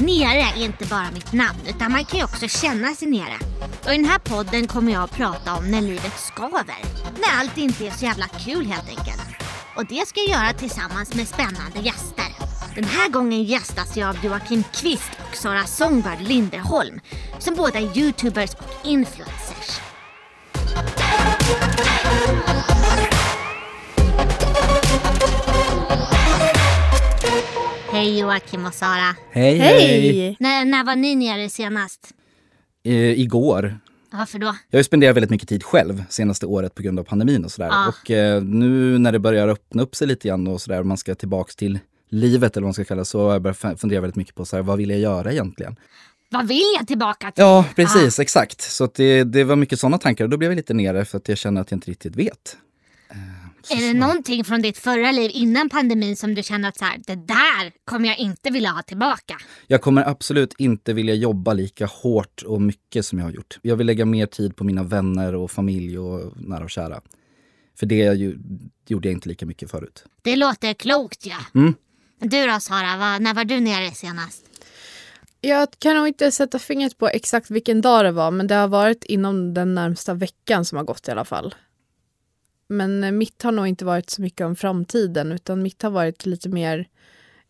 Nere är inte bara mitt namn utan man kan ju också känna sig nere. Och i den här podden kommer jag att prata om när livet skaver. När allt inte är så jävla kul helt enkelt. Och det ska jag göra tillsammans med spännande gäster. Den här gången gästas jag av Joakim Kvist och Sara Songbird Linderholm som båda är youtubers och influencers. Hej Joakim och Sara. Hej, hej! När, när var ni nere senast? Eh, igår. Varför då? Jag har spenderat väldigt mycket tid själv senaste året på grund av pandemin och sådär. Ja. Och eh, nu när det börjar öppna upp sig lite grann och sådär, man ska tillbaks till livet eller vad man ska kalla det, så har jag börjat f- fundera väldigt mycket på så här, vad vill jag göra egentligen? Vad vill jag tillbaka till? Ja, precis, exakt. Så att det, det var mycket sådana tankar och då blev jag lite nere för att jag känner att jag inte riktigt vet. Så- Är det någonting från ditt förra liv innan pandemin som du känner att så här, det där kommer jag inte vilja ha tillbaka? Jag kommer absolut inte vilja jobba lika hårt och mycket som jag har gjort. Jag vill lägga mer tid på mina vänner och familj och nära och kära. För det ju, gjorde jag inte lika mycket förut. Det låter klokt ja. Mm. Du då Sara, vad, när var du nere senast? Jag kan nog inte sätta fingret på exakt vilken dag det var men det har varit inom den närmsta veckan som har gått i alla fall. Men mitt har nog inte varit så mycket om framtiden utan mitt har varit lite mer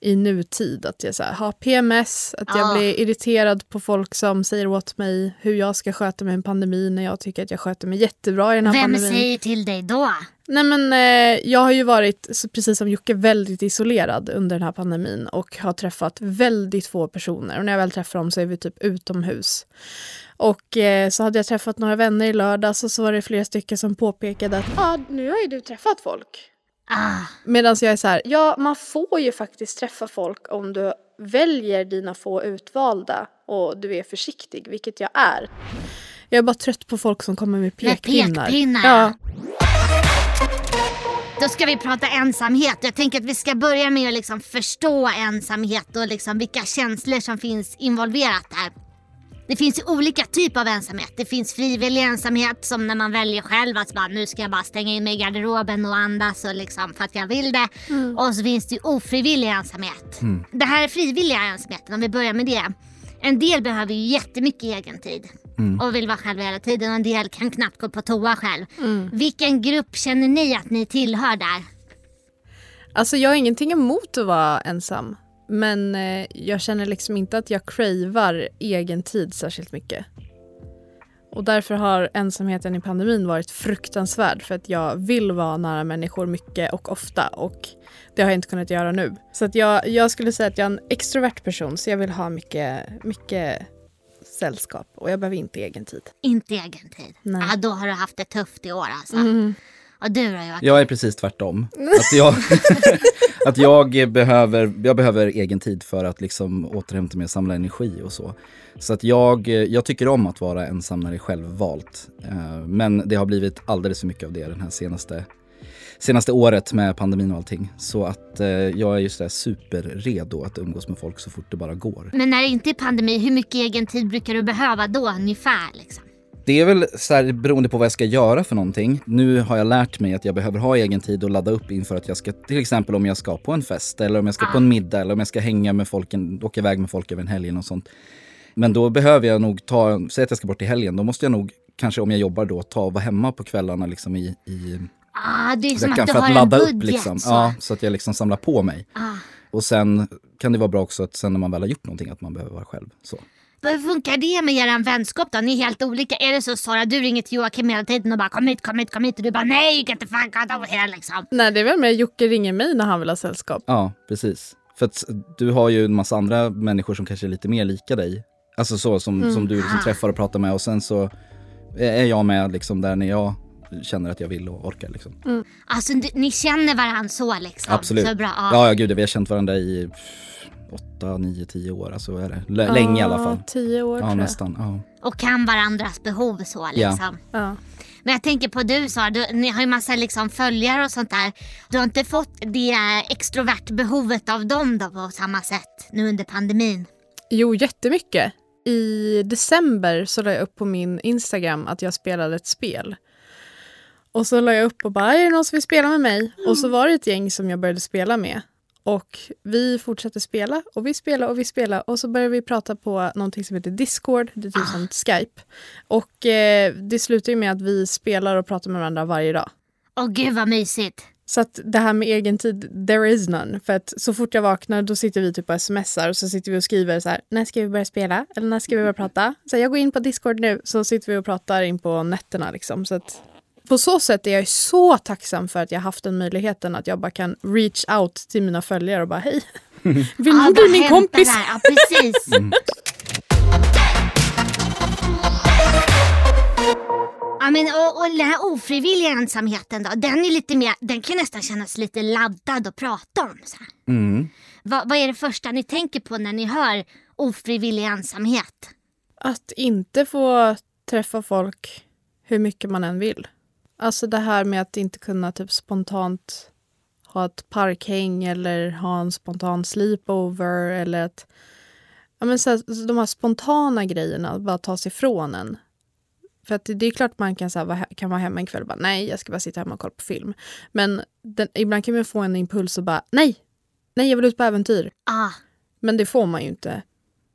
i nutid. Att jag så här, har PMS, att jag Ah. blir irriterad på folk som säger åt mig hur jag ska sköta mig i en pandemi när jag tycker att jag sköter mig jättebra i den här Vem pandemin. säger till dig då? Nej men eh, jag har ju varit, precis som Jocke, väldigt isolerad under den här pandemin och har träffat väldigt få personer. Och när jag väl träffar dem så är vi typ utomhus. Och eh, så hade jag träffat några vänner i lördags och så var det flera stycken som påpekade att ah, nu har ju du träffat folk. Ah, Medan jag är så här, ja man får ju faktiskt träffa folk om du väljer dina få utvalda och du är försiktig, vilket jag är. Jag är bara trött på folk som kommer med Med pekpinnar. pekpinnar. Ja. då ska vi prata ensamhet. Jag tänker att vi ska börja med att liksom förstå ensamhet och liksom vilka känslor som finns involverat där. Det finns ju olika typer av ensamhet. Det finns frivillig ensamhet som när man väljer själv att bara, nu ska jag bara stänga in mig i garderoben och andas och liksom för att jag vill det. Och så finns det ju ofrivillig ensamhet. Det här är frivilliga ensamheten, om vi börjar med det. En del behöver ju jättemycket egen tid och vill vara själv hela tiden och en del kan knappt gå på toa själv. Vilken grupp känner ni att ni tillhör där? Alltså jag har ingenting emot att vara ensam. Men eh, jag känner liksom inte att jag cravar egen tid särskilt mycket. Och därför har ensamheten i pandemin varit fruktansvärd för att jag vill vara nära människor mycket och ofta och det har jag inte kunnat göra nu. Så att jag, jag skulle säga att jag är en extrovert person så jag vill ha mycket, mycket sällskap och jag behöver inte egen tid. Inte egen tid. Nej. Ja, då har du haft det tufft i år alltså. Och du då Joakim? Jag är precis tvärtom. Att jag, att jag, behöver, jag behöver egen tid för att liksom återhämta mig och samla energi och så. Så att jag, jag tycker om att vara ensam när det är självvalt. Eh, Men det har blivit alldeles för mycket av det den här senaste, senaste året med pandemin och allting. Så att eh, jag är just där superredo att umgås med folk så fort det bara går. Men när det inte är pandemi, hur mycket egen tid brukar du behöva då ungefär? Liksom? Det är väl så här, beroende på vad jag ska göra för någonting. Nu har jag lärt mig att jag behöver ha egen tid och ladda upp inför att jag ska, till exempel om jag ska på en fest eller om jag ska på en middag eller om jag ska hänga med folk, åka iväg med folk över en helg och sånt. Men då behöver jag nog ta, säg att jag ska bort i helgen, då måste jag nog kanske om jag jobbar då ta och vara hemma på kvällarna liksom i, i Ah, det är som veckan att du för att ladda en upp budget. liksom. Så. Ja, så att jag liksom samlar på mig. Ah. Och sen kan det vara bra också att sen när man väl har gjort någonting att man behöver vara själv. Så. Hur funkar det med er vänskap då? Ni är helt olika. Är det så Sara, du ringer till Joakim hela tiden och bara kom hit, kom hit, kom hit och du bara nej, get the fuck out of here liksom. Nej det är väl mer Jocke ringer mig när han vill ha sällskap. Ja, precis. För att du har ju en massa andra människor som kanske är lite mer lika dig. Alltså så som, som du liksom Ah. träffar och pratar med och sen så är jag med liksom där när jag känner att jag vill och orkar liksom. Alltså ni- ni känner varandra så liksom? Absolut. Så bra. Ja, ja gud, vi har känt varandra i pff, åtta, nio, tio år. Alltså är det? L- länge i alla fall. Ja, tio år Ja, tror jag. nästan. Ja. Och kan varandras behov så Ja. liksom. Ja. Men jag tänker på du Sara, du, ni har ju massa liksom följare och sånt där. Du har inte fått det extrovert behovet av dem då på samma sätt nu under pandemin? Jo, jättemycket. I december så la jag upp på min Instagram att jag spelade ett spel. Och så la jag upp och bara, är det någon som vill spela med mig? Och så var det ett gäng som jag började spela med. Och vi fortsätter spela och vi spelar och vi spelar och så börjar vi prata på någonting som heter Discord, det är typ som Skype. Och eh, det slutar ju med att vi spelar och pratar med varandra varje dag. Åh gud vad mysigt. Så att det här med egen tid, there is none. För att så fort jag vaknar då sitter vi typ och smsar och så sitter vi och skriver så här, när ska vi börja spela? Eller när ska vi börja prata? Så här, jag går in på Discord nu, så sitter vi och pratar in på nätterna liksom. Så att på så sätt är jag så tacksam för att jag haft den möjligheten att jag bara kan reach out till mina följare och bara hej, vill du bli min kompis? Ja, precis. Ja, men, och, och den här ofrivilliga ensamheten då, den är lite mer, den kan nästan kännas lite laddad att prata om. Så. Mm. Vad, vad är det första ni tänker på när ni hör ofrivillig ensamhet? Att inte få träffa folk hur mycket man än vill. Alltså det här med att inte kunna typ spontant ha ett parkhäng eller ha en spontan sleepover eller att ja, men så här, de här spontana grejerna bara tas ifrån en. För att det är klart man kan, så här, kan vara hemma en kväll och bara nej, jag ska bara sitta hemma och kolla på film. Men den, ibland kan man få en impuls och bara nej, nej, jag vill ut på äventyr. Ah, Men det får man ju inte.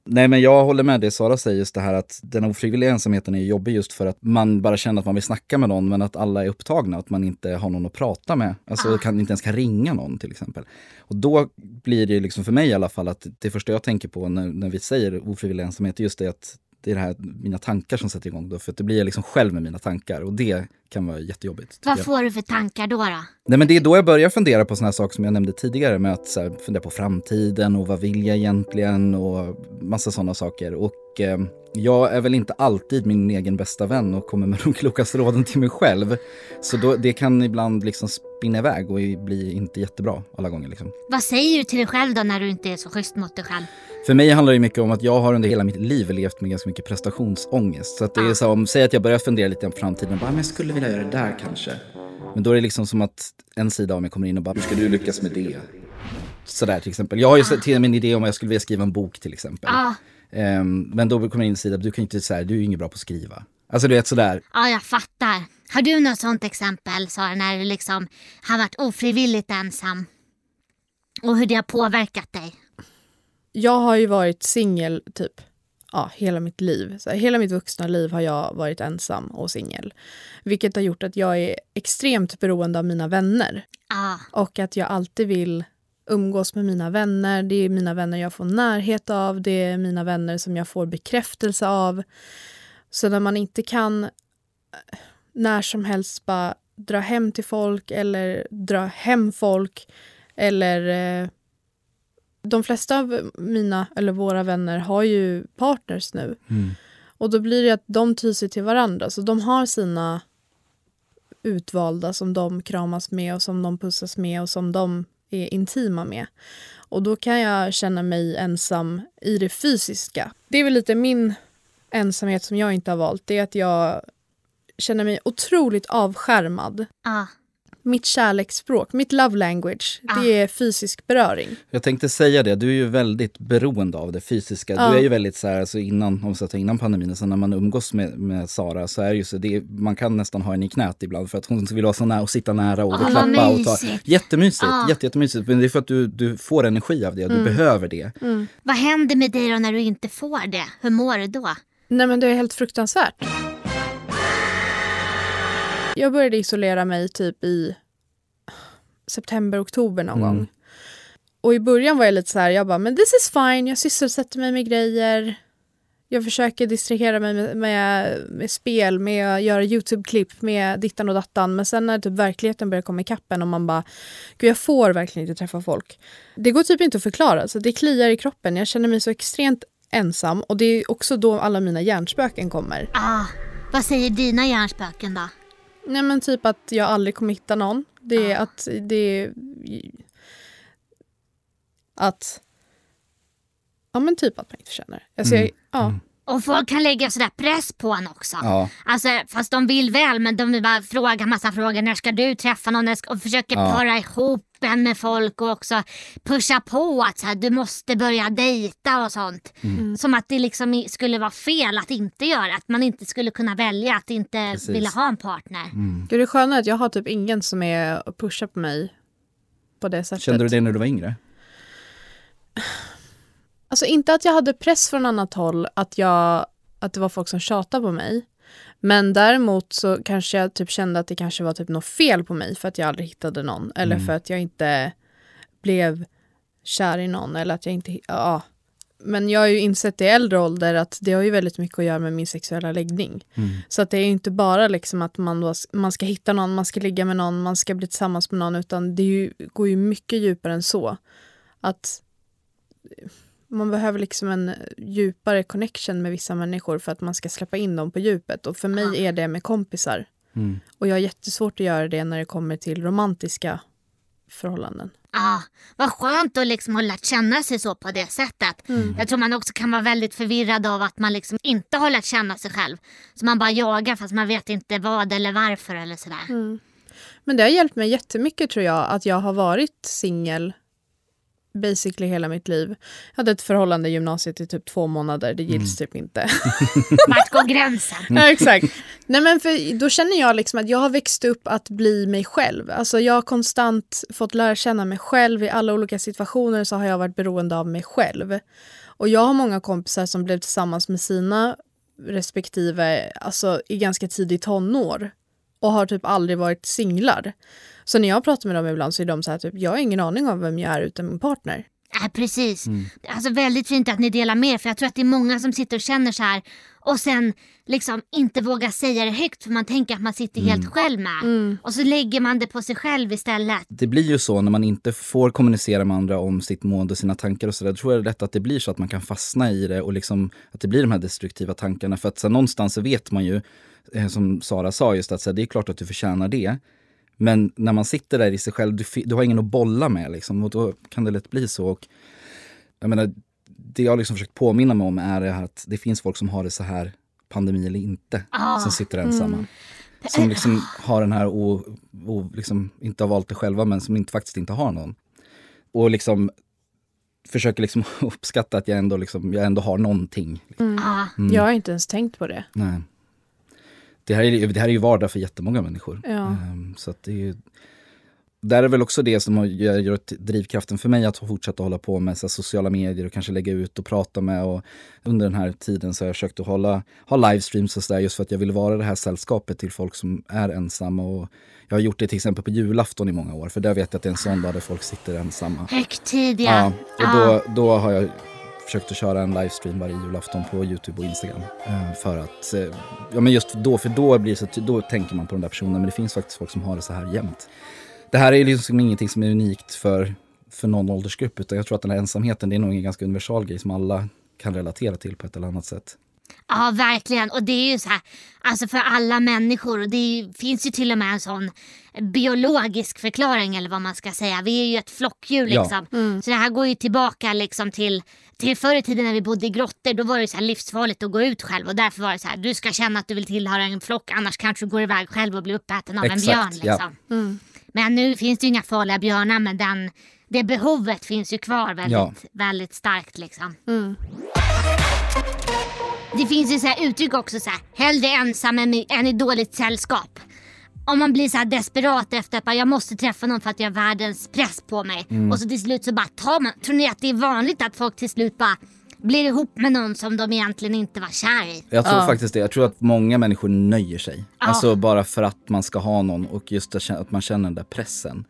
Nej men jag håller med det Sara säger just det här att den ofrivilliga ensamheten är jobbig just för att man bara känner att man vill snacka med någon men att alla är upptagna, att man inte har någon att prata med. Alltså Ah. kan, inte ens kan ringa någon till exempel. Och då blir det liksom för mig i alla fall att det första jag tänker på när, när vi säger ofrivillig ensamhet är just det att det är det här, mina tankar som sätter igång då. För att det blir jag liksom själv med mina tankar och det kan vara jättejobbigt. vad får du för tankar då? då? Nej men det är då jag börjar fundera på såna här saker som jag nämnde tidigare med att här, fundera på framtiden och vad vill jag egentligen och massa sådana saker. Och eh, jag är väl inte alltid min egen bästa vän och kommer med de klokaste råden till mig själv. Så då, det kan ibland liksom spinna iväg och bli inte jättebra alla gånger. Liksom. Vad säger du till dig själv då när du inte är så schysst mot dig själv? För mig handlar det mycket om att jag har under hela mitt liv levt med ganska mycket prestationsångest. Så att det är så om, säg att jag börjar fundera lite på framtiden, bara, men jag skulle vilja göra det där kanske. Men då är det liksom som att en sida av mig kommer in och bara, hur ska du lyckas med det? Sådär till exempel. Jag har ju ah. till en idé om att jag skulle vilja skriva en bok till exempel. Ja, Ehm, men då kommer en sida, du kan inte säga, du är ju ingen bra på att skriva. Alltså du vet sådär. ja, jag fattar. Har du något sånt exempel Sara, när du liksom har varit ofrivilligt ensam? Och hur det har påverkat dig? jag har ju varit singel typ ja, hela mitt liv. Så här, hela mitt vuxna liv har jag varit ensam och singel. Vilket har gjort att jag är extremt beroende av mina vänner. Ja, Och att jag alltid vill umgås med mina vänner. Det är mina vänner jag får närhet av. Det är mina vänner som jag får bekräftelse av. Så när man inte kan eh, när som helst bara dra hem till folk eller dra hem folk eller eh, de flesta av mina eller våra vänner har ju partners nu. Och då blir det att de tyr sig till varandra. Så de har sina utvalda som de kramas med och som de pussas med och som de är intima med. Och då kan jag känna mig ensam i det fysiska. Det är väl lite min ensamhet som jag inte har valt. Det är att jag känner mig otroligt avskärmad. ja. Mitt kärleksspråk, mitt love language, Ah. det är fysisk beröring. Jag tänkte säga det, du är ju väldigt beroende av det fysiska. Ja. Du är ju väldigt så här, alltså innan, om ta innan pandemin, så när man umgås med, med Sara så är det ju så, det är, man kan nästan ha henne i knät ibland för att hon vill vara så nära och sitta nära och Ah, vad klappa och ta. mysigt. Jättemysigt, Ah. jätte, jättemysigt. Men det är för att du, du får energi av det, du behöver det. Vad händer med dig då när du inte får det? Hur mår du då? Nej men det är helt fruktansvärt. Jag började isolera mig typ i september, oktober någon Mm. gång. Och i början var jag lite så här, jag bara, men this is fine, jag sysselsätter mig med grejer. Jag försöker distrahera mig med, med, med spel, med att göra YouTube-klipp, med dittan och dattan. Men sen när typ verkligheten börjar komma ikapp en och man bara, gud jag får verkligen inte träffa folk. Det går typ inte att förklara, så det kliar i kroppen. Jag känner mig så extremt ensam och det är också då alla mina hjärnspöken kommer. Ah, vad säger dina hjärnspöken då? Nej men typ att jag aldrig kommer hitta någon. Det är att det är... Att... Ja men typ att man inte känner. Alltså, jag, ja. Och folk kan lägga sådär press på en också. Ja. Alltså, fast de vill väl men de vill bara fråga massa frågor. När ska du träffa någon? När ska- Och försöker Ja. para ihop en med folk och också pusha på att så här, du måste börja dejta och sånt. Mm. Som att det liksom skulle vara fel att inte göra. Att man inte skulle kunna välja att inte Precis. Mm. vilja ha en partner. Gud, det sköna är att jag har typ ingen som är och pushar på mig på det sättet. Kände du det när du var yngre? Alltså inte att jag hade press från annat håll, att, jag, att det var folk som tjatade på mig. Men däremot så kanske jag typ kände att det kanske var typ något fel på mig för att jag aldrig hittade någon. Eller Mm. för att jag inte blev kär i någon. Eller att jag inte... Ja. Men jag har ju insett i äldre ålder att det har ju väldigt mycket att göra med min sexuella läggning. Mm. Så att det är ju inte bara liksom att man, då, man ska hitta någon, man ska ligga med någon, man ska bli tillsammans med någon, utan det ju, går ju mycket djupare än så. Att man behöver liksom en djupare connection med vissa människor för att man ska släppa in dem på djupet. Och för mig är det med kompisar. Mm. Och jag har jättesvårt att göra det när det kommer till romantiska förhållanden. Ja, vad skönt att liksom ha lärt känna sig så på det sättet. Jag tror man också kan vara väldigt förvirrad av att man liksom inte har lärt känna sig själv. Så man bara jagar fast man vet inte vad eller varför eller sådär. Men det har hjälpt mig jättemycket tror jag att jag har varit singel basically hela mitt liv. Jag hade ett förhållande i gymnasiet i typ två månader, det gills typ inte. Vart går gränsen? ja, exakt. Nej, men för då känner jag liksom att jag har växt upp att bli mig själv. Alltså jag har konstant fått lära känna mig själv. I alla olika situationer så har jag varit beroende av mig själv. Och jag har många kompisar som blev tillsammans med sina respektive alltså, i ganska tidig tonår och har typ aldrig varit singlar. Så när jag pratar med dem ibland så är de så här typ, jag har ingen aning om vem jag är utan min partner. Nej, precis. Alltså väldigt fint att ni delar med er för jag tror att det är många som sitter och känner så här och sen liksom inte vågar säga det högt för man tänker att man sitter helt själv med. Och så lägger man det på sig själv istället. Det blir ju så när man inte får kommunicera med andra om sitt mående och sina tankar och sådär. Då tror jag det är lätt att det blir så att man kan fastna i det och liksom att det blir de här destruktiva tankarna. För att så någonstans så vet man ju, som Sara sa just att så här, det är klart att du förtjänar det. Men när man sitter där i sig själv, du, du har ingen att bolla med liksom, och då kan det lätt bli så. Och, jag menar, det jag liksom försökt påminna mig om är att det finns folk som har det så här, pandemi eller inte, Ah. som sitter ensamma. Som liksom har den här, o, o, liksom, inte har valt det själva men som inte, faktiskt inte har någon. Och liksom försöker liksom uppskatta att jag ändå, liksom, jag ändå har någonting. Ja, Jag har inte ens tänkt på det. Nej. Det, här är, ju- det här är ju vardag för jättemånga människor. Ja. Ehm, så att det är ju, där är väl också det som har- gör, gör att drivkraften för mig att fortsätta hålla på med så sociala medier och kanske lägga ut och prata med. Och under den här tiden så har jag försökt att hålla, ha livestreams och sådär just för att jag vill vara det här sällskapet till folk som är ensamma. Och jag har gjort det till exempel på julafton i många år för där vet jag att det är en sån dag där folk sitter ensamma. högtidliga. Ja, och Ja. då, då har jag försökte köra en livestream varje julafton på Youtube och Instagram. Eh, för att, eh, ja men just då, för då blir det så, då tänker man på den där personen, men det finns faktiskt folk som har det så här jämt. Det här är liksom ingenting som är unikt för, för någon åldersgrupp, utan jag tror att den här ensamheten, det är nog en ganska universal grej som alla kan relatera till på ett eller annat sätt. Ja, verkligen. Och det är ju så här, alltså för alla människor. Och det är ju- finns ju till och med en sån biologisk förklaring eller vad man ska säga. Vi är ju ett flockdjur Ja. liksom. Så det här går ju tillbaka liksom till, till förr i tiden när vi bodde i grottor. Då var det så här livsfarligt att gå ut själv och därför var det så här, du ska känna att du vill tillhöra en flock annars kanske du går iväg själv och blir uppäten av en Exakt, björn. ja. Liksom. Men nu finns det ju inga farliga björnar men den, det behovet finns ju kvar väldigt, Ja. väldigt starkt liksom. Det finns ju så här uttryck också så här, hellre ensam än i, än i dåligt sällskap. Om man blir så här desperat efter att bara, jag måste träffa någon för att jag har världens press på mig. Och så till slut så bara tar man, tror ni att det är vanligt att folk till slut bara blir ihop med någon som de egentligen inte var kär i? Jag tror Ja. faktiskt det. Jag tror att många människor nöjer sig. Ja. Alltså bara för att man ska ha någon och just att att man känner den där pressen.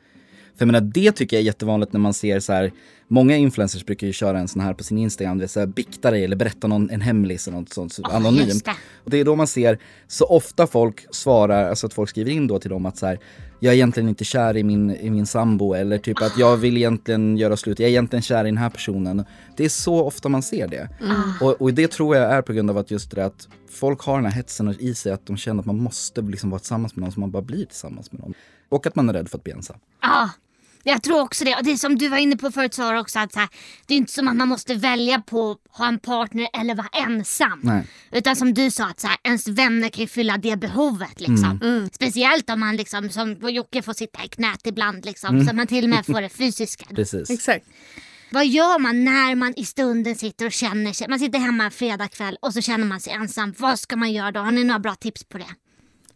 För jag menar, det tycker jag är jättevanligt när man ser så här, många influencers brukar ju köra en sån här på sin Instagram, det är så här, bikta dig eller berätta någon, en hemlis eller något sånt så Ja, anonymt. det. Och det är då man ser så ofta folk svarar, alltså att folk skriver in då till dem att så här, jag är egentligen inte kär i min, i min sambo eller typ att jag vill egentligen göra slut, jag är egentligen kär i den här personen. Det är så ofta man ser det. Och, och det tror jag är på grund av att just det att folk har den här hetsen i sig att de känner att man måste liksom vara tillsammans med någon så man bara blir tillsammans med någon. Och att man är rädd för att bli ensam. Ja, jag tror också det. Och det är som du var inne på förut Sara också att så här, det är inte som att man måste välja på att ha en partner eller vara ensam. Nej. Utan som du sa att så här, ens vänner kan ju fylla det behovet liksom. Mm. Speciellt om man liksom som Jocke får sitta i knät ibland liksom. Mm. Så man till och med får det fysiska. Precis. Exakt. Vad gör man när man i stunden sitter och känner sig, man sitter hemma en fredagkväll och så känner man sig ensam. Vad ska man göra då? Har ni några bra tips på det?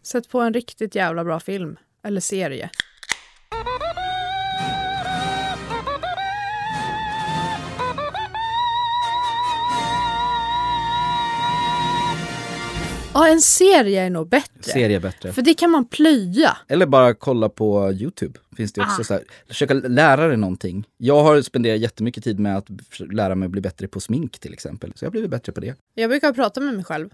Sätt på en riktigt jävla bra film. Eller serie. Ja, en serie är nog bättre. Serie är bättre. För det kan man plöja. Eller bara kolla på Youtube. Finns det också Ah. så här, försöka lära dig någonting. Jag har spenderat jättemycket tid med att lära mig att bli bättre på smink till exempel. Så jag har blivit bättre på det. Jag brukar prata med mig själv.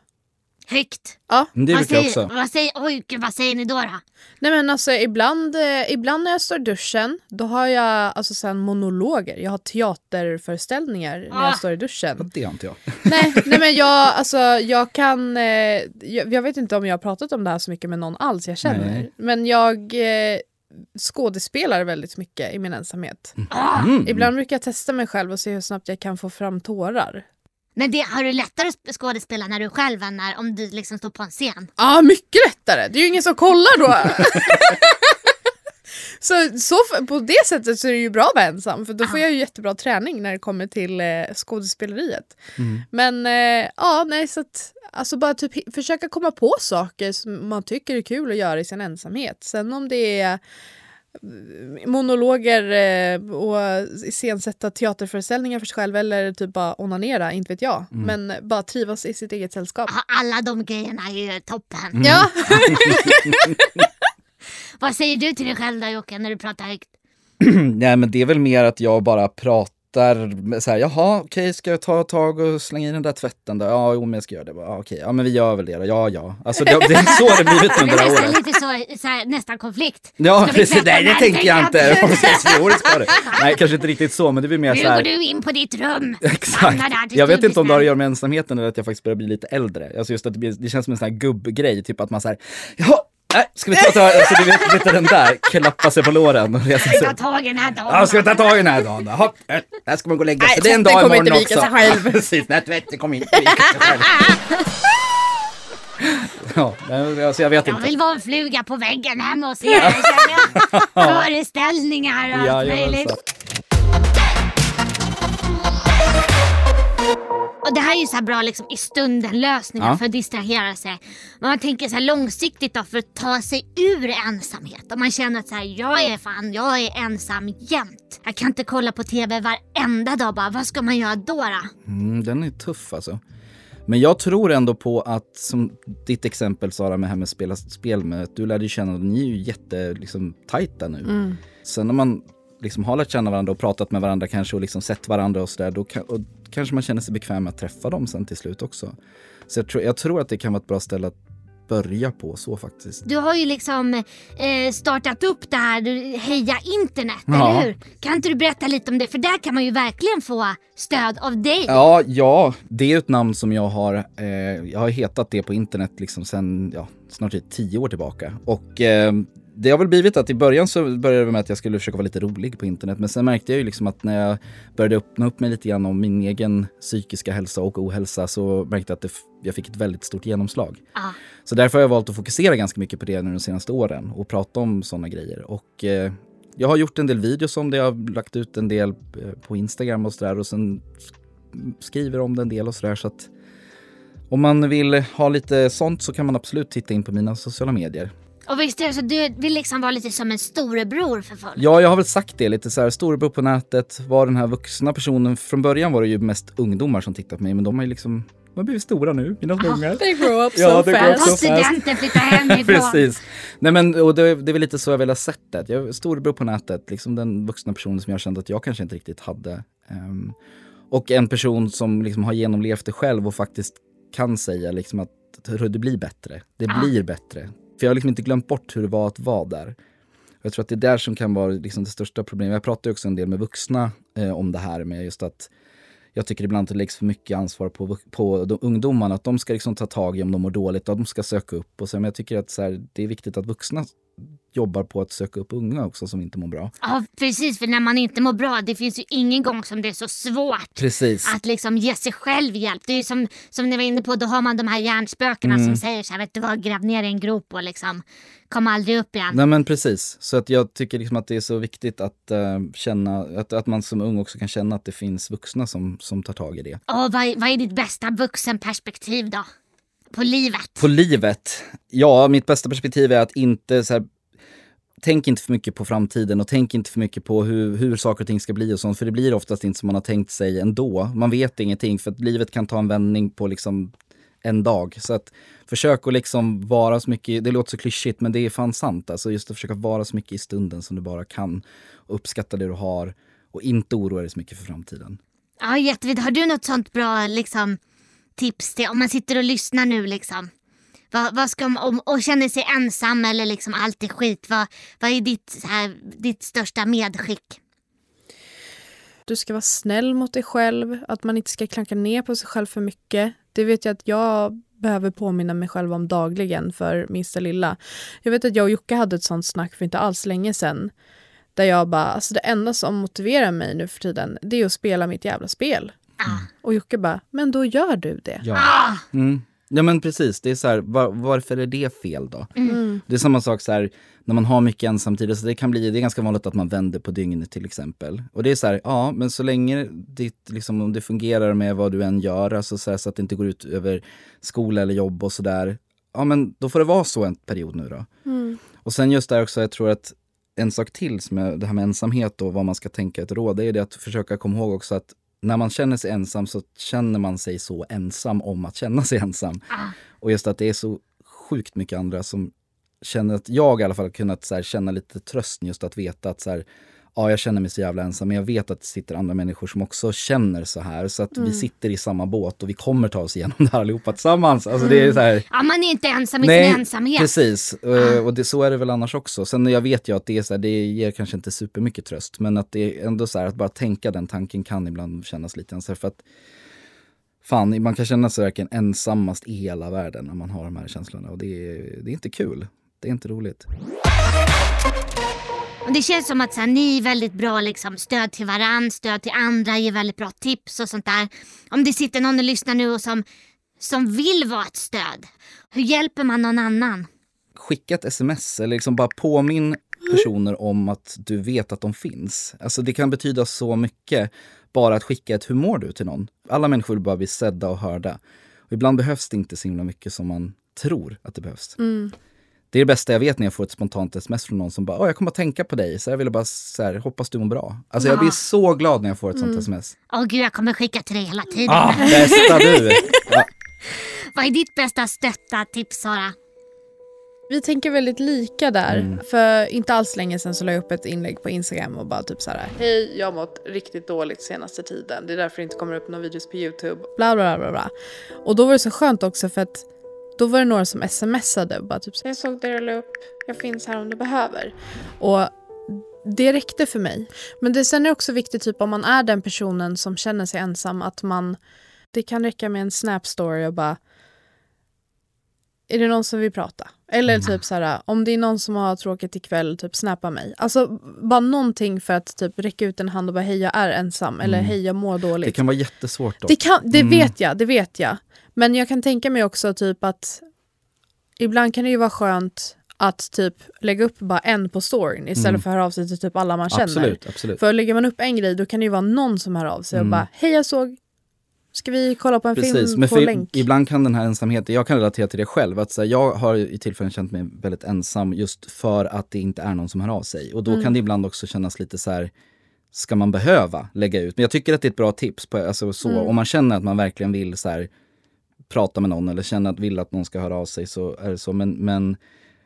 Högt. Ja. Det vad, jag säger, också. vad, säger, oj, gud, vad säger ni då? då? Nej men alltså ibland, eh, ibland när jag står i duschen, då har jag alltså sen monologer. Jag har teaterföreställningar när Ah. jag står i duschen. Det har inte jag. nej, nej men jag, alltså, jag kan... Eh, jag, jag vet inte om jag har pratat om det här så mycket med någon alls jag känner. Nej. Men jag eh, skådespelar väldigt mycket i min ensamhet. Ah, Mm. Ibland brukar jag testa mig själv och se hur snabbt jag kan få fram tårar. Men det, har du lättare att skådespela när du själv än när, om du liksom står på en scen? Ja, mycket lättare! Det är ju ingen som kollar då. så, så på det sättet så är det ju bra att vara ensam för då får jag ju jättebra träning när det kommer till eh, skådespeleriet. Mm. Men eh, ja, nej så att alltså bara typ försöka komma på saker som man tycker är kul att göra i sin ensamhet. Sen om det är monologer eh, och iscensätta teaterföreställningar för sig själv eller typ bara onanera, inte vet jag. Men bara trivas i sitt eget sällskap. Alla de grejerna är ju toppen. Ja, Vad säger du till dig själv då Jocke när du pratar högt? Nej men det är väl mer att jag bara pratar med så här, jaha okej ska jag ta ett tag och slänga i den där tvätten då? Ja jo men jag ska göra det. Ja, okej, ja men vi gör väl det då. Ja ja. Alltså det, det är så det blivit under det är här nästan året. lite så, så här, nästan konflikt. Ja Ska precis, nej det den? tänker jag inte. Så, ska det. Nej kanske inte riktigt så men det blir mer så Nu här. går du in på ditt rum. Exakt. Jag vet inte om det har att göra med ensamheten eller att jag faktiskt börjar bli lite äldre. Alltså just att det, blir, det känns som en sån här gubbgrej, typ att man säger jaha, nej, ska vi ta alltså du vet, du, den där, klappa sig på låren och resa sig Ta upp. tag i den här dagen. Ja, ska vi ta tag i den här dagen då? Hopp, eh, där ska man gå och lägga sig. Nej, Det är en dag kommer imorgon inte vika också. sig själv. Precis, nej tvätten kommer inte vika sig själv. Ja, nej, alltså jag vet Jag inte. vill vara en fluga på väggen hemma hos er jag. Föreställningar och allt möjligt. Och det här är ju så här bra liksom, i stunden lösningar Ja. för att distrahera sig. Men man tänker så här långsiktigt då för att ta sig ur ensamhet. Om man känner att så här, jag är fan, jag är ensam jämt. Jag kan inte kolla på TV varenda dag bara. Vad ska man göra då? då? Mm, den är tuff alltså. Men jag tror ändå på att, som ditt exempel Sara med det här med spela spel med, att du lärde ju känna, ni är ju jätte liksom, tajta nu. Sen när man liksom har lärt känna varandra och pratat med varandra kanske och liksom sett varandra och sådär, då kan, och kanske man känner sig bekväm med att träffa dem sen till slut också. Så jag tror, jag tror att det kan vara ett bra ställe att börja på så faktiskt. Du har ju liksom eh, startat upp det här du- Heja internet, Ja. eller hur? Kan inte du berätta lite om det? För där kan man ju verkligen få stöd av dig. Ja, ja, det är ett namn som jag har, eh, jag har hetat det på internet liksom sen, ja, snart tio år tillbaka. Och eh, det har väl blivit att i början så började det med att jag skulle försöka vara lite rolig på internet. Men sen märkte jag ju liksom att när jag började öppna upp mig lite grann om min egen psykiska hälsa och ohälsa så märkte jag att det, jag fick ett väldigt stort genomslag. Ja. Så därför har jag valt att fokusera ganska mycket på det nu de senaste åren och prata om sådana grejer. Och eh, jag har gjort en del videos om det, jag har lagt ut en del eh, på Instagram och sådär och sen sk- skriver om det en del och sådär så att om man vill ha lite sånt så kan man absolut titta in på mina sociala medier. Och visst är det så du vill liksom vara lite som en storebror för folk? Ja, jag har väl sagt det lite så här, storebror på nätet, var den här vuxna personen. Från början var det ju mest ungdomar som tittade på mig, men de har ju liksom, de har blivit stora nu, mina små ungar. They grow up Ja, so fast. so studenten flyttar hemifrån. Precis. Nej men och det, det är väl lite så jag vill ha sett det. Jag är storebror på nätet, liksom den vuxna personen som jag kände att jag kanske inte riktigt hade. Ehm, och en person som liksom har genomlevt det själv och faktiskt kan säga liksom att "Hörru, det blir bättre. Det Ah. blir bättre. För jag har liksom inte glömt bort hur det var att vara där. Jag tror att det är där som kan vara liksom det största problemet. Jag pratar ju också en del med vuxna eh, om det här med just att jag tycker ibland att det läggs för mycket ansvar på, på de ungdomarna. Att de ska liksom ta tag i om de mår dåligt och de ska söka upp. Och så, men jag tycker att så här, det är viktigt att vuxna jobbar på att söka upp unga också som inte mår bra. Ja precis, för när man inte mår bra, det finns ju ingen gång som det är så svårt Precis. att liksom ge sig själv hjälp. Det är ju som, som ni var inne på, då har man de här hjärnspökena Mm. som säger så här, vet du vad, gräv ner i en grop och liksom kom aldrig upp igen. Nej men precis. Så att jag tycker liksom att det är så viktigt att eh, känna, att, att man som ung också kan känna att det finns vuxna som, som tar tag i det. Och vad, vad är ditt bästa vuxenperspektiv då? På livet? På livet? Ja, mitt bästa perspektiv är att inte så här, Tänk inte för mycket på framtiden och tänk inte för mycket på hur, hur saker och ting ska bli och sånt. För det blir oftast inte som man har tänkt sig ändå. Man vet ingenting för att livet kan ta en vändning på liksom en dag. Så att försök att liksom vara så mycket, det låter så klyschigt men det är fan sant. Alltså just att försöka vara så mycket i stunden som du bara kan. Och uppskatta det du har och inte oroa dig så mycket för framtiden. Ja, jättevitt. Har du något sånt bra liksom, tips till om man sitter och lyssnar nu liksom? Vad, vad ska man, om, och känner sig ensam eller liksom allt är skit. Vad, vad är ditt, så här, ditt största medskick? Du ska vara snäll mot dig själv, att man inte ska klanka ner på sig själv för mycket. Det vet jag att jag behöver påminna mig själv om dagligen för minsta lilla. Jag vet att jag och Jocke hade ett sånt snack för inte alls länge sedan. Där jag bara, alltså det enda som motiverar mig nu för tiden, det är att spela mitt jävla spel. Ah. Och Jocke bara, men då gör du det. Ja. Ah, Mm. Ja men precis, det är så här, var, varför är det fel då? Mm. Det är samma sak så här, när man har mycket ensamtid, så det kan bli, det är ganska vanligt att man vänder på dygnet till exempel. Och det är så här, ja men så länge ditt, liksom, om det fungerar med vad du än gör, alltså så, här, så att det inte går ut över skola eller jobb och sådär. Ja men då får det vara så en period nu då. Mm. Och sen just där också, jag tror att en sak till som är det här med ensamhet och vad man ska tänka ett råd, det är det att försöka komma ihåg också att när man känner sig ensam så känner man sig så ensam om att känna sig ensam. ah. Och just att det är så sjukt mycket andra som känner att jag i alla fall kunnat så här, känna lite tröst just att veta att så här, ja, jag känner mig så jävla ensam, men jag vet att det sitter andra människor som också känner så här. Så att vi sitter i samma båt och vi kommer ta oss igenom det här allihopa tillsammans. Alltså det är så här, Ja, man är inte ensam i sin ensamhet. precis. Eh, Och det, så är det väl annars också. Sen jag vet ju att det, är så här, det ger kanske inte supermycket tröst, men att det är ändå så här att bara tänka den tanken kan ibland kännas lite ensam. För att fan, man kan känna sig verkligen ensammast i hela världen när man har de här känslorna. Och det är, det är inte kul. Det är inte roligt. Och det känns som att så här, ni är väldigt bra liksom, stöd till varann, stöd till andra, ger väldigt bra tips och sånt där. Om det sitter någon och lyssnar nu och som, som vill vara ett stöd, hur hjälper man någon annan? skicka ett sms eller liksom bara påminn personer om att du vet att de finns. Alltså det kan betyda så mycket bara att skicka ett hur mår du till någon. Alla människor vill bara bli sedda och hörda. Och ibland behövs det inte så himla mycket som man tror att det behövs. Det är det bästa jag vet när jag får ett spontant sms från någon som bara Åh, jag kommer att tänka på dig, så jag ville bara så här, hoppas du mår bra. Alltså jag blir så glad när jag får ett sånt sms. Åh gud, jag kommer skicka till dig hela tiden. Ah, bästa du! Ja. Vad är ditt bästa stötta tips Sara? Vi tänker väldigt lika där. Mm. För inte alls länge sedan så la jag upp ett inlägg på Instagram och bara typ så här. Hej, jag har mått riktigt dåligt senaste tiden. Det är därför det inte kommer upp några videos på YouTube. Bla bla bla bla. Och då var det så skönt också för att då var det några som smsade och bara typ Jag såg det rulla upp. Jag finns här om du behöver. Och det räckte för mig. Men det, sen är det också viktigt typ om man är den personen som känner sig ensam att man det kan räcka med en snap story och bara är det någon som vill prata? Eller typ så här, om det är någon som har tråkigt ikväll, typ snappa mig. Alltså bara någonting för att typ räcka ut en hand och bara hej jag är ensam eller hej jag mår Det dåligt. kan vara jättesvårt dock. Det, kan, det vet jag, det vet jag. Men jag kan tänka mig också typ att ibland kan det ju vara skönt att typ lägga upp bara en på storyn istället för att höra av sig till typ alla man känner. Absolut, absolut. För lägger man upp en grej då kan det ju vara någon som hör av sig och bara hej jag såg, ska vi kolla på en Precis, film på länk? ibland kan den här ensamheten, jag kan relatera till det själv, att så här, jag har i tillfällen känt mig väldigt ensam just för att det inte är någon som hör av sig. Och då Mm. kan det ibland också kännas lite så här, ska man behöva lägga ut? Men jag tycker att det är ett bra tips, på, alltså så, Mm. om man känner att man verkligen vill så här, prata med någon eller känner att vill att någon ska höra av sig så är det så. Men, men,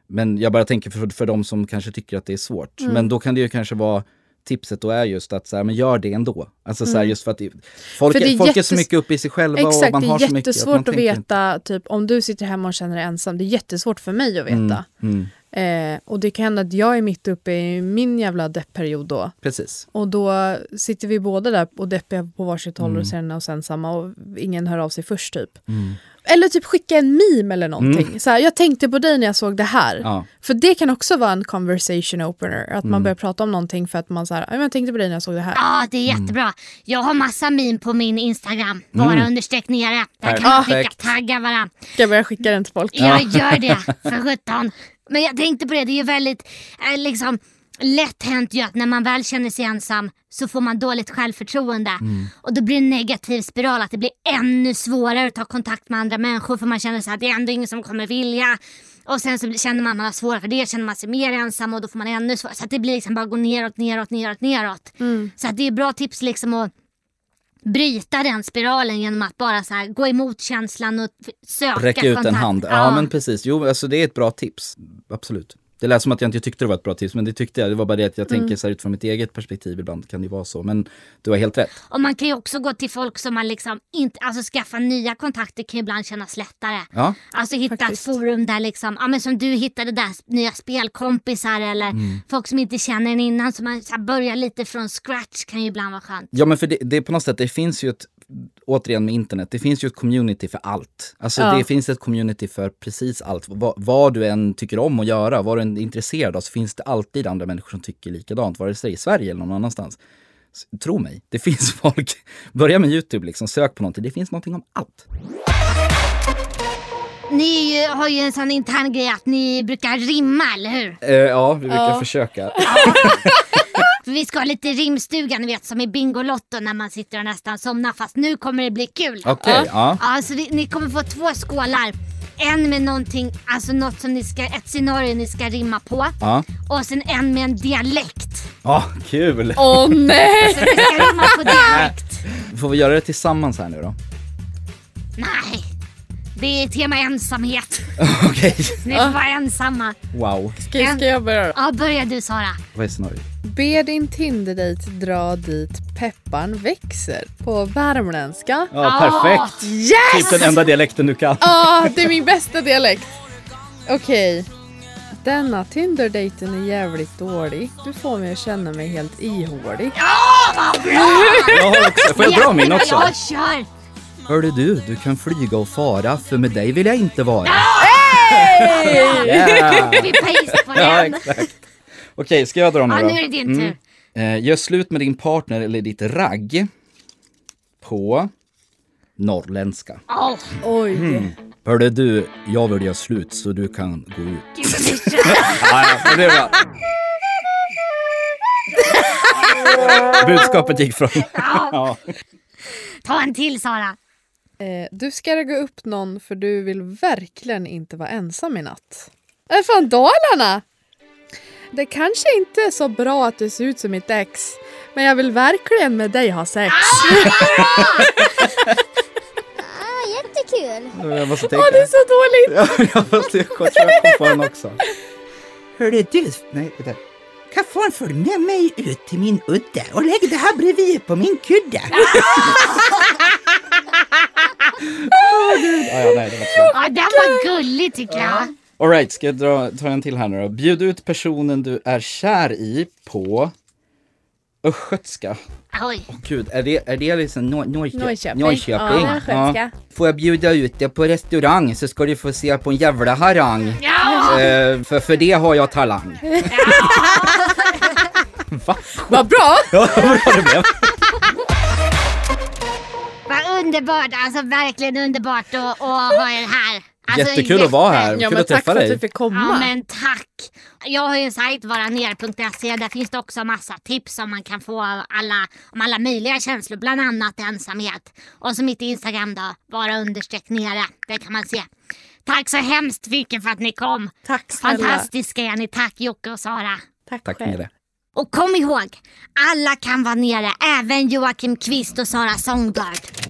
men jag bara tänker för, för de som kanske tycker att det är svårt. Mm. Men då kan det ju kanske vara Tipset då är just att så här, men gör det ändå. Alltså så här, just för att det, folk, Mm. För det är, är folk är så jättes- mycket uppe i sig själva och Exakt, man det har är så mycket. att man jättesvårt att inte- veta, typ om du sitter hemma och känner dig ensam, det är jättesvårt för mig att veta. Mm, Eh, och det kan hända att jag är mitt uppe i min jävla deppperiod då. precis. Och då sitter vi båda där och deppiga på varsitt håll Mm. och känner oss ensamma och ingen hör av sig först typ. Eller typ skicka en meme eller någonting. Så här, jag tänkte på dig när jag såg det här. Mm. Ja. För det kan också vara en conversation opener. Att Mm. man börjar prata om någonting för att man så här, "Ja, jag tänkte på dig när jag såg det här. Ja, det är Mm. jättebra. Jag har massa min på min Instagram. Bara understreck nere. Där kan man skicka tagga varandra. Ska jag börja skicka den till folk? Jag gör det för sjutton. Men jag tänkte på det, det är ju väldigt eh, liksom, lätt hänt ju att när man väl känner sig ensam så får man dåligt självförtroende. Och då blir det en negativ spiral, att det blir ännu svårare att ta kontakt med andra människor för man känner så att det är ändå ingen som kommer vilja. Och sen så känner man att man har svårare för det, känner man sig mer ensam och då får man ännu svårare. Så att det blir liksom bara gå neråt, neråt, neråt, neråt. Så att det är bra tips liksom att bryta den spiralen genom att bara så här, gå emot känslan och söka Räcka ut en kontakt. hand. Ja, men precis. Jo, alltså det är ett bra tips. Absolut. Det lät som att jag inte tyckte det var ett bra tips, men det tyckte jag. Det var bara det att jag Mm. tänker så här utifrån mitt eget perspektiv ibland kan det vara så. Men du har helt rätt. Och man kan ju också gå till folk som man liksom inte, alltså skaffa nya kontakter kan ju ibland kännas lättare. Ja, Alltså hitta Faktiskt. ett forum där liksom, ja men som du hittade där, nya spelkompisar eller Mm. folk som inte känner en innan så man så här, börjar lite från scratch kan ju ibland vara skönt. ja men för det, det är på något sätt, det finns ju ett, återigen med internet, det finns ju ett community för allt. Alltså Ja. det finns ett community för precis allt. Va, vad du än tycker om att göra, vad du än är intresserad av, så finns det alltid andra människor som tycker likadant, vare sig i Sverige eller någon annanstans. S- Tro mig, det finns folk. Börja med YouTube liksom, sök på någonting, det finns någonting om allt. Ni har ju en sån intern grej att ni brukar rimma, eller hur? Eh, ja, vi brukar Ja. försöka. För vi ska ha lite rimstuga, ni vet som i Bingolotto när man sitter och nästan somnar fast nu kommer det bli kul. Okej, ja. Ja, så vi, ni kommer få två skålar. En med någonting, alltså något som ni ska, ett scenario ni ska rimma på. Ja, Och sen en med en dialekt. ah, kul! Åh nej! Så ni ska rimma på dialekt. Får vi göra det tillsammans här nu då? Nej, det är tema ensamhet. Okej, Ni får vara ensamma. wow. Ska, ska jag börja då? Ja, börja du Sara. Vad är scenariot? Be din Tinder-dejt dra dit pepparn växer på värmländska. Ja, Ah. perfekt! Yes! Typ den enda dialekten du kan. Ja, det är min bästa dialekt. Okej. Denna Tinder-dejten är jävligt dålig. Du får mig att känna mig helt ihålig. Jag har också, får jag dra min också? Ja, kör! Hörde du, du kan flyga och fara, för med dig vill jag inte vara. Hey! Yeah. Vi paste på Ja, den. exakt. Okej, ska jag dra nu Ja, då? nu är det din tur. Eh, gör slut med din partner eller ditt ragg på norrländska. Åh, Oj. Mm. Hörde du, jag vill göra slut så du kan gå ut. gud vad kör. Ja, ja, men det är bra. Budskapet gick från... Ja. Ta en till Sara. Eh, du ska ragga upp någon för du vill verkligen inte vara ensam i natt. Är fan Dalarna? Det kanske inte är så bra att du ser ut som mitt ex, men jag vill verkligen med dig ha sex. Ah, jättekul! Jag måste Åh, tänka. det är så dåligt! Ja, jag måste jag tror jag kom på den också. Hörru du, nej, vänta. Kan få följa med mig ut till min udde och lägg det här bredvid på min kudde? Ja, ja, nej, det var så. Ja, den var gullig tycker jag. Alright, ska jag dra, ta en till här nu då? Bjud ut personen du är kär i på östgötska. Oj. Åh gud, är det, är det liksom Nor- Norrkö- Norrköping. Norrköping? Ja, östgötska. Får jag bjuda ut dig på restaurang så ska du få se på en jävla harang. Ja, Eh, för, för det har jag talang. Va? Vad bra! Ja, vad bra det blev. Underbart. Alltså verkligen underbart att, att ha er här. Alltså, Jättekul att vara här. Ja, Kul men att tack träffa för att dig. du fick komma. Ja men tack. Jag har ju en sajt varaner.se. Där finns det också massa tips om man kan få alla, om alla möjliga känslor. Bland annat ensamhet. Och så mitt Instagram då. Vara understreck nere. Det kan man se. Tack så hemskt mycket för att ni kom. Tack snälla. Fantastiska är ni. Tack Jocke och Sara. Tack, Tack själv. Nere. Och kom ihåg, alla kan vara nere. Även Joakim Kvist och Sara Songbird.